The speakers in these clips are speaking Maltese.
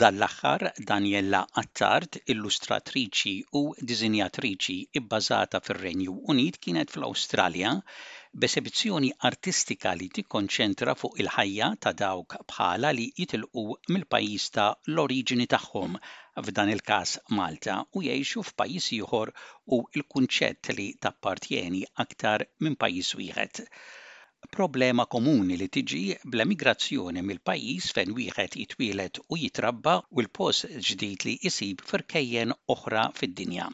Dan l-aħħar, Daniella Attard, illustratriċi u diżinjatriċi bbażata fir-Renju Unit kienet fl-Awstralja b'esebizzjoni artistika li tikkonċentra fuq il-ħajja ta' dawk bħalha li jitilqu mill-pajjiż ta' l-oriġini tagħhom, f'dan il-każ Malta, u jgħixu f'pajjiż ieħor u l-kunċett li tappartjeni aktar minn pajjiż wieħed. Problema komuni li tiġi bl-emigrazzjoni mill-pajjiż fejn wieħed jitwieled u jitrabba u l-post ġdid li jsib f'irkejjen oħra fid-dinja.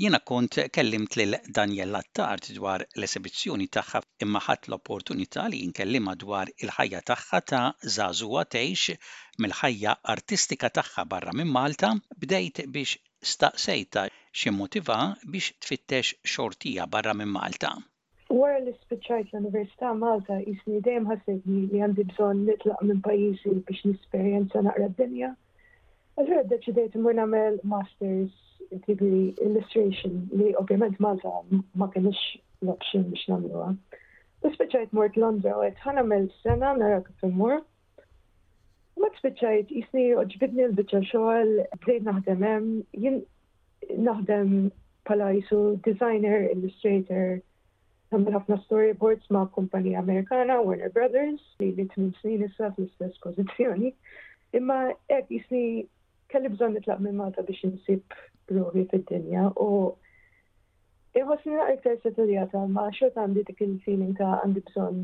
Jiena kont kellimt lil Danielle Attard dwar l-esibizzjoni tagħha imma ħadt l-opportunità li nkellimha dwar il-ħajja tagħha ta' żagħżugħa tgħix mill-ħajja artistika tagħha barra minn Malta. Bdejt biex Staqsejtha x'immotivha biex tfittex xortija barra minn Malta. Wara li spiċċajt l-Università Malta qisni dejjem ħassejtni li għandi bżonn nitlaq minn pajjiżi biex nesperjenza naqra d-dinja. Allura ddeċidejt immur nagħmel Masters Degree Illustration li ovvjament Malta ma kellhiex l-option biex nagħmluha. U spiċċajt mort Londra u għedt ħa nagħmel sena nara kif immur. Ma tspiċċajt jisni oġbidni l-biċċa xogħol, bdejt naħdem hemm, jien naħdem bħala jisu designer, illustrator, għamil ħafna storyboards ma' kumpanija Amerikana, Warner Brothers, li li tmin snin issa fl-istess pożizzjoni. Imma hekk jisni kelli bżonn nitlaq minn Malta biex insib ruħi fid-dinja u Iħosni naqra iktar setiljata ma xort għandi dik il-feeling ta' għandi bżonn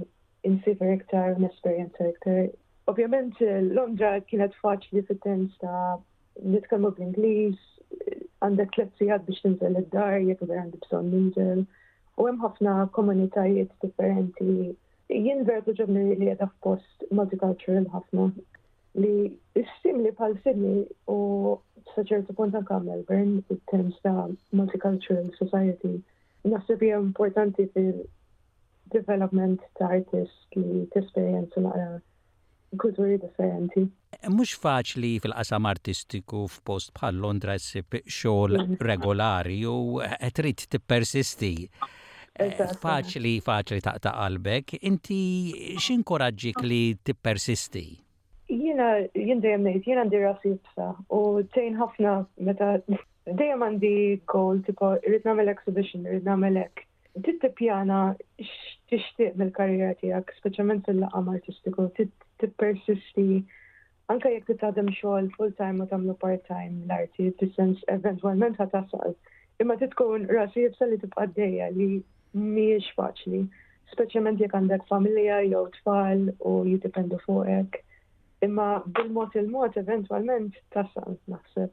insifer iktar, nesperjenza iktar. Ovvjament Londra kienet faċli fit-terms ta' nitkellmu bl-Ingliż, għandek tliet sigħat biex tinżel id-dar jekk vera għandi bżonn ninżel. U hemm ħafna komunitajiet differenti. Jien vera ġobni li qiegħda f'post multicultural ħafna li simli bħal Sydney u saċertu punt anka Melbourne in terms ta' multicultural society. Naħseb hija importanti fil development ta' artist li tesperjenza naqra kulturi differenti. Mhux faċli fil-qasam artistiku f'post bħal Londra ssib xogħol mm. regolari u trid tippersisti. Faċli, faċli taqta' qalbek. Inti x'inkoraġġik li tippersisti? Jiena jien dejjem ngħid jiena għandi rasi ibsa u tgħin ħafna meta dejjem għandi goal tipo irrid nagħmel exhibition, irrid nagħmel hekk. Trid tippjana x'tixtieq mill-karriera tiegħek, speċjalment fil-laqam artistiku. Trid tippersisti anke jekk trid taħdem xogħol full-time u tagħmlu part-time l-arti, fis-sens eventwalment ħa tasal. Imma trid tkun ras iebsa li tibqa' għaddejja li mhijiex faċli, speċjalment jekk għandek familja jew tfal u jiddependu fuqek. Imma bil-mod il-mod eventwalment tasal, naħseb.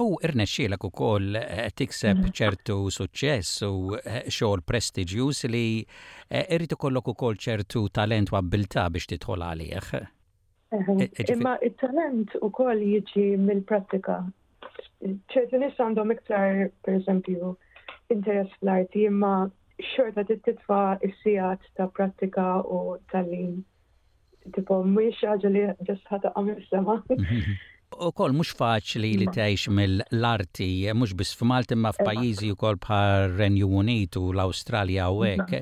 U rnexxielek ukoll tikseb ċertu suċċess u xogħol prestiġjuż li jrid ikollok ukoll ċertu talent u abbiltà biex tidħol għalih. Imma t-talent ukoll jiġi mill-prattika. ċertu nies għandhom iktar, pereżempju, interess fl-arti, imma xorta titfa' s-sigħat ta' prattika u tal-lin. tipo mhux xi ħaġa li ġest ħataqa' mis-sema. U kol mux faċli li tgħix mill-arti, mux bis f'Malti ma f'pajjiżi u kol bħal Renju Unit u l-Awstralja u hekk.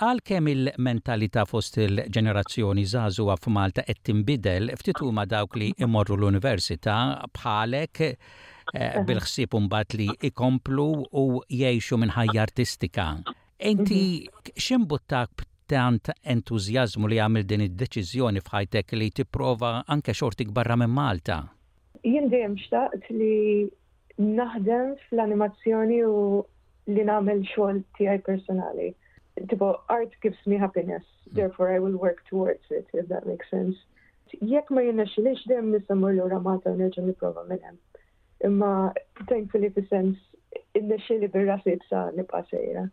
Għal kemm il-mentalita fost il-ġenerazzjoni zazu għaf Malta qed tinbidel, ftit huma dawk li imorru l-università bħalek eh, bil-ħsieb mbagħad li ikomplu u jgħixu minn ħajja artistika. Inti x'imbuttak b'tant entużjażmu li għamilt din id-deċiżjoni f'ħajtek li tipprova anke xortik barra minn Malta? Jien dejjem xtaqt li naħdem fl-animazzjoni u li nagħmel xogħol tiegħi personali. Tipo, art gives me happiness, hmm. therefore I will work towards it, if that makes sense. Jekk ma jinnexxilix dejjem nista' mmur lura Malta u nerġa' nipprova minn hemm. Imma thankfully fis-sens innexxieli bir-ras iebsa nibqa' sejra.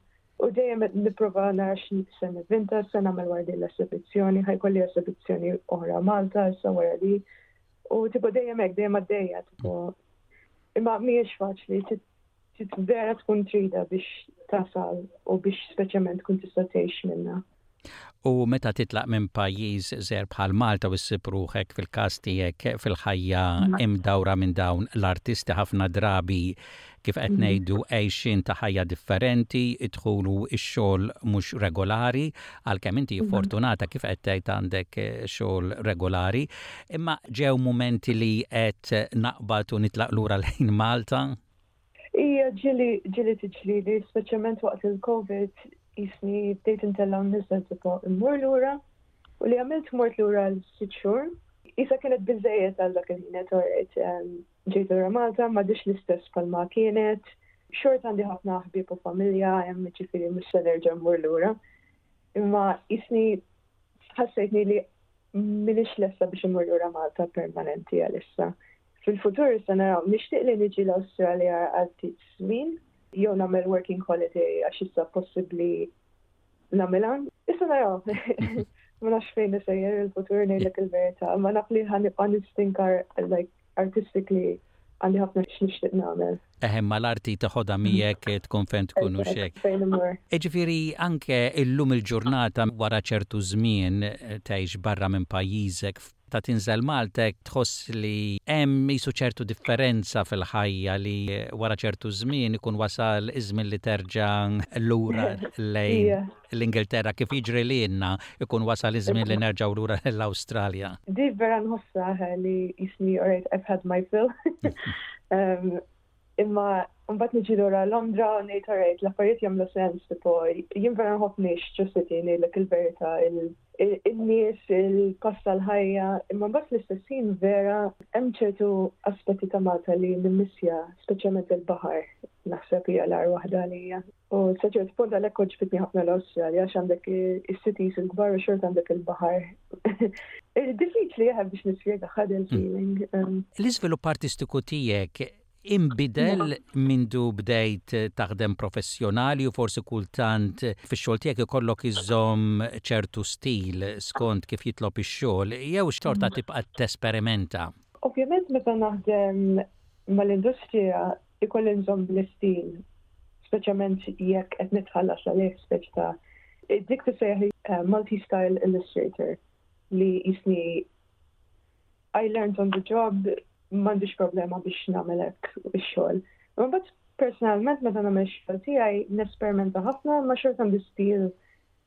U dejjem qed nipprova nara xi se nivvinta, x'se nagħmel wara din l-esibizzjoni, ħa jkolli esibizzjoni oħra Malta issa wara di. U tipo dejjem hekk, dejjem għaddejja tipo. Imma mhijiex faċli, vera tkun trida biex tasal u biex speċjalment tkun tista' tgħix minnha. U meta titlaq minn pajjiż żgħir bħal Malta u ssib ruħek fil-każ tiegħek fil-ħajja imdawra minn dawn l-artisti ħafna drabi kif qed ngħidu għejxien ta' ħajja differenti, id-dħul u x-xogħol mhux regolari, għalkemm inti fortunata kif qed tgħid għandek xogħol regolari, imma ġew mumenti li qed naqbad u nitlaq lura lejn Malta? Ija ġili ġili tiġlili, speċjalment waqt il-Covid jisni bdejt intella' u niżel tipo immur lura u li għamilt mort lura għal sitt xhur. Isa kienet biżejjed għal dak il-ħin qed Ġejt lura Malta, m'għadhiex l-istess bħalma kienet. Xorta għandi ħafna ħbieb u familja hemm, jiġifieri mhux se nerġa' mmur lura. Imma qisni ħassejtni li m'iniex lesta biex immur lura Malta permanenti għalissa. Fil-futur se naraw. Nixtieq li niġi l-Awstralja għal ftit żmien jew nagħmel working holiday għax issa possibbli Namela, issa naraw. Ma nafx fejn nisejjer il-futur ngħidlek il-verità, ma naf li ħanibqa' nistinkar like artistically għandi ħafna x'nixtieq nagħmel. Eħem ma l-arti teħodha miegħek tkun fejn tkun u xek. Iġifieri anke illum il-ġurnata wara ċertu żmien tgħix barra minn pajjiżek ta' tinżel Malta jekk tħoss li hemm qisu ċertu differenza fil-ħajja li wara ċertu żmien ikun wasal iż-żmien li terġa' lura lejn l-Ingilterra kif jiġri lilna jkun wasal iż-żmien li nerġgħu lura l-Awstralja. Di vera nħossha li jisni alright I've had my fill Imma mbagħad niġi lura Londra u ngħid orajt, l-affarijiet jagħmlu sens, tipo jien vera nħobb ngħix ġo city ngħidlek il-verità, in-nies, il-pass tal-ħajja, imma mbagħad fl-istess ħin vera hemm ċertu aspetti ta' Malta li nimmissja, speċjalment il-baħar naħseb hija l-agħar waħda għalija. U sa ċertu punt għalhekk għoġbitni ħafna l-Awstralja għax għandek is-cities il-kbar u xorta għandek il-baħar. Diffiċli jaħab biex nispjega ħad il-feeling. Um. L-iżvilupp artistiku tiegħek imbidel mela. minn du bdejt taħdem professjonali u forsi kultant fix-xogħol tiegħek ikollok iżomm ċertu stil skont kif jitlob ix-xogħol jew xorta mm. tibqa' tesperimenta. Ovvjament meta naħdem mal-industrija Ikolli nżomm bl-istil, speċjalment jekk qed nitħallas għalih speċi ta' dik tissejjaħ multi-style illustrator li qisni I learnt on the job, m'għandix problema biex nagħmel hekk ix-xogħol. Imma mbagħad personalment meta nagħmel ix-xogħol tiegħi nesperimenta ħafna imma xorta għandi stil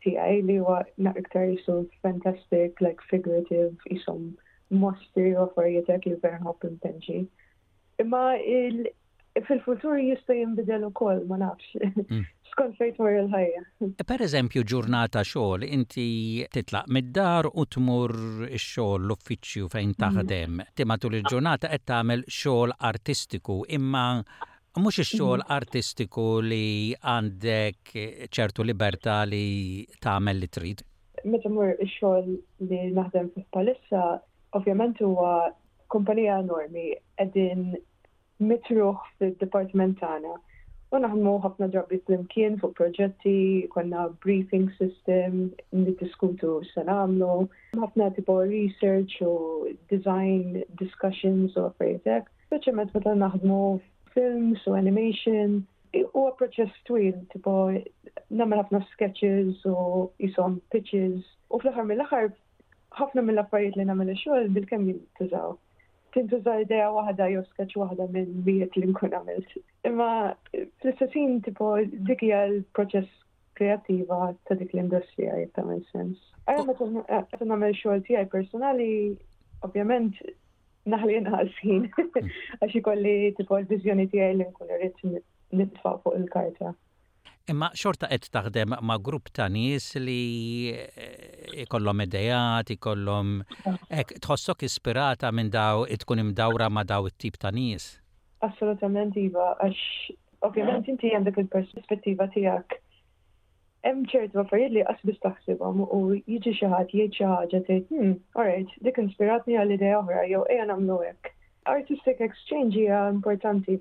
tiegħi li huwa naqra iktar qisu fantastic, like figurative, qishom mostri u affarijiet hekk li vera nħobb inpinġi. Imma fil-futur jista' jinbidel ukoll, ma nafx. Hmm. Skont fejn tmur il-ħajja. Per eżempju, ġurnata xogħol, inti titlaq mid-dar u tmur ix-xogħol l-uffiċċju fejn hmm. taħdem. Ti matul il-ġurnata qed tagħmel xogħol artistiku, imma mhux ix-xogħol mhm. artistiku li għandek ċertu libertà li tagħmel li trid. Meta mur ix-xogħol li naħdem fih palissa, ovvjament huwa kumpanija enormi qegħdin mitt ruħ fid-dipartiment tagħna u naħdmu ħafna drabi flimkien fuq proġetti, jkollna briefing system, niddiskutu x'se nagħmlu, ħafna tipo research u design discussions u affarijiet hekk. Speċjalment meta naħdmu films u animation, huwa proċess twil, tipo nagħmel ħafna sketches u jisom pitches u fl-aħħar mill-aħħar ħafna mill-affarijiet li nagħmel ix-xogħol bil-kemm jintużaw. Tintuża idea waħda jew sketch waħda minn mijiet li nkun għamilt. Imma fl-istess ħin tipo dik hija l-proċess kreattiva ta' dik l-industrija jekk tagħmel sens. Ara meta eh, nagħmel xogħol tiegħi personali, ovvjament naħli inqas ħin għax ikolli tipo l-viżjoni tiegħi li nkun irrid nitfa' fuq il-karta. Imma xorta qed taħdem ma' grupp ta' nies li jkollhom ideat, jkollhom hekk. Tħossok ispirata minn daw, tkun imdawra ma' daw it-tip ta' nies? Assolutament iva, għax ovvjament inti għandek il-perspettiva tiegħek. Hemm ċertu affarijiet li qas biss taħsibhom u jiġi xi ħadd jgħid xi ħaġa tgħid, hm, orajt, dik inspiratni għal idea oħra jew ejja nagħmlu hekk. Artistic exchange hija importanti